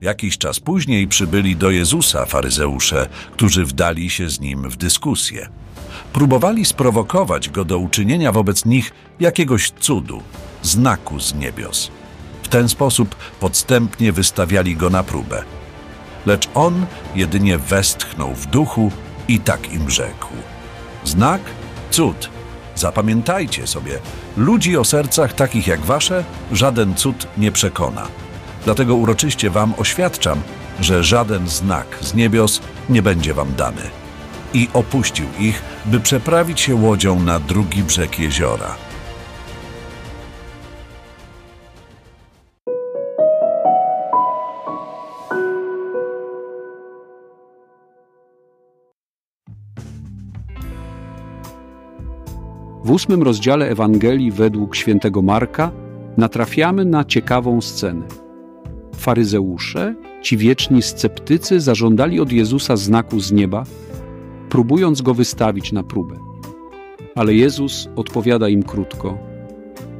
Jakiś czas później przybyli do Jezusa faryzeusze, którzy wdali się z nim w dyskusję. Próbowali sprowokować go do uczynienia wobec nich jakiegoś cudu, znaku z niebios. W ten sposób podstępnie wystawiali go na próbę. Lecz on jedynie westchnął w duchu i tak im rzekł. Znak? Cud. Zapamiętajcie sobie, ludzi o sercach takich jak wasze żaden cud nie przekona. Dlatego uroczyście wam oświadczam, że żaden znak z niebios nie będzie wam dany. I opuścił ich, by przeprawić się łodzią na drugi brzeg jeziora. W ósmym rozdziale Ewangelii według świętego Marka natrafiamy na ciekawą scenę. Faryzeusze, ci wieczni sceptycy, zażądali od Jezusa znaku z nieba, próbując go wystawić na próbę. Ale Jezus odpowiada im krótko: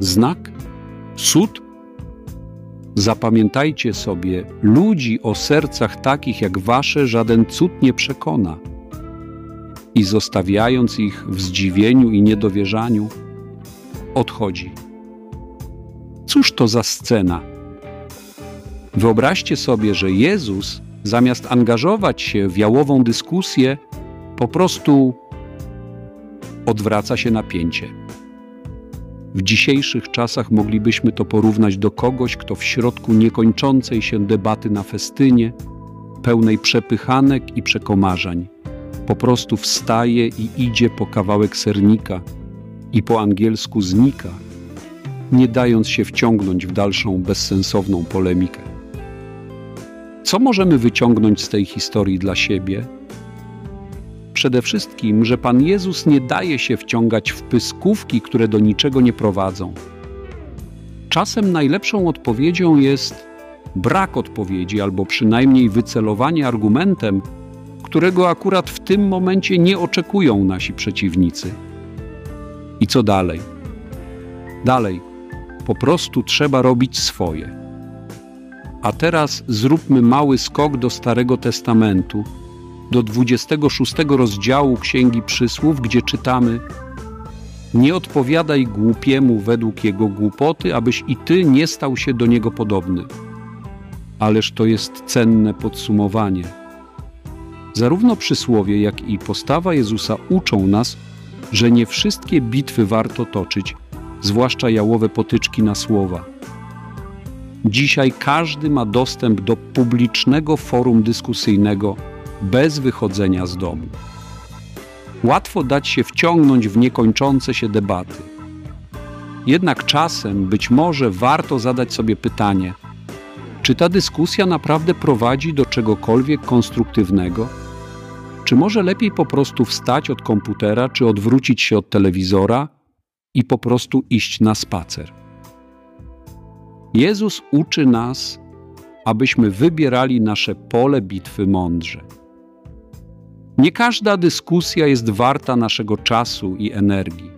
Znak? Cud? Zapamiętajcie sobie, ludzi o sercach takich jak wasze żaden cud nie przekona i zostawiając ich w zdziwieniu i niedowierzaniu, odchodzi. Cóż to za scena? Wyobraźcie sobie, że Jezus, zamiast angażować się w jałową dyskusję, po prostu odwraca się napięcie. W dzisiejszych czasach moglibyśmy to porównać do kogoś, kto w środku niekończącej się debaty na festynie, pełnej przepychanek i przekomarzań, po prostu wstaje i idzie po kawałek sernika i po angielsku znika, nie dając się wciągnąć w dalszą bezsensowną polemikę. Co możemy wyciągnąć z tej historii dla siebie? Przede wszystkim, że Pan Jezus nie daje się wciągać w pyskówki, które do niczego nie prowadzą. Czasem najlepszą odpowiedzią jest brak odpowiedzi albo przynajmniej wycelowanie argumentem, którego akurat w tym momencie nie oczekują nasi przeciwnicy. I co dalej? Dalej, po prostu trzeba robić swoje. A teraz zróbmy mały skok do Starego Testamentu, do 26 rozdziału Księgi Przysłów, gdzie czytamy: Nie odpowiadaj głupiemu według jego głupoty, abyś i ty nie stał się do niego podobny. Ależ to jest cenne podsumowanie Zarówno przysłowie, jak i postawa Jezusa uczą nas, że nie wszystkie bitwy warto toczyć, zwłaszcza jałowe potyczki na słowa. Dzisiaj każdy ma dostęp do publicznego forum dyskusyjnego bez wychodzenia z domu. Łatwo dać się wciągnąć w niekończące się debaty. Jednak czasem być może warto zadać sobie pytanie, czy ta dyskusja naprawdę prowadzi do czegokolwiek konstruktywnego? Czy może lepiej po prostu wstać od komputera, czy odwrócić się od telewizora i po prostu iść na spacer? Jezus uczy nas, abyśmy wybierali nasze pole bitwy mądrze. Nie każda dyskusja jest warta naszego czasu i energii.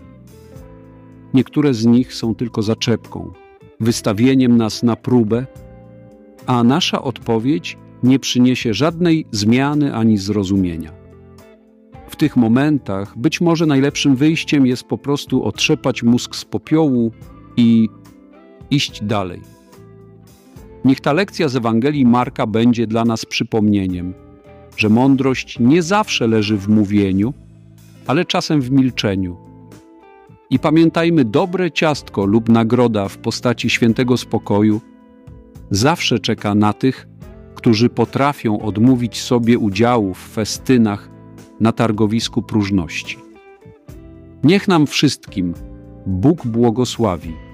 Niektóre z nich są tylko zaczepką, wystawieniem nas na próbę, a nasza odpowiedź nie przyniesie żadnej zmiany ani zrozumienia. W tych momentach być może najlepszym wyjściem jest po prostu otrzepać mózg z popiołu i iść dalej. Niech ta lekcja z Ewangelii Marka będzie dla nas przypomnieniem, że mądrość nie zawsze leży w mówieniu, ale czasem w milczeniu. I pamiętajmy, dobre ciastko lub nagroda w postaci świętego spokoju zawsze czeka na tych, którzy potrafią odmówić sobie udziału w festynach na targowisku próżności. Niech nam wszystkim Bóg błogosławi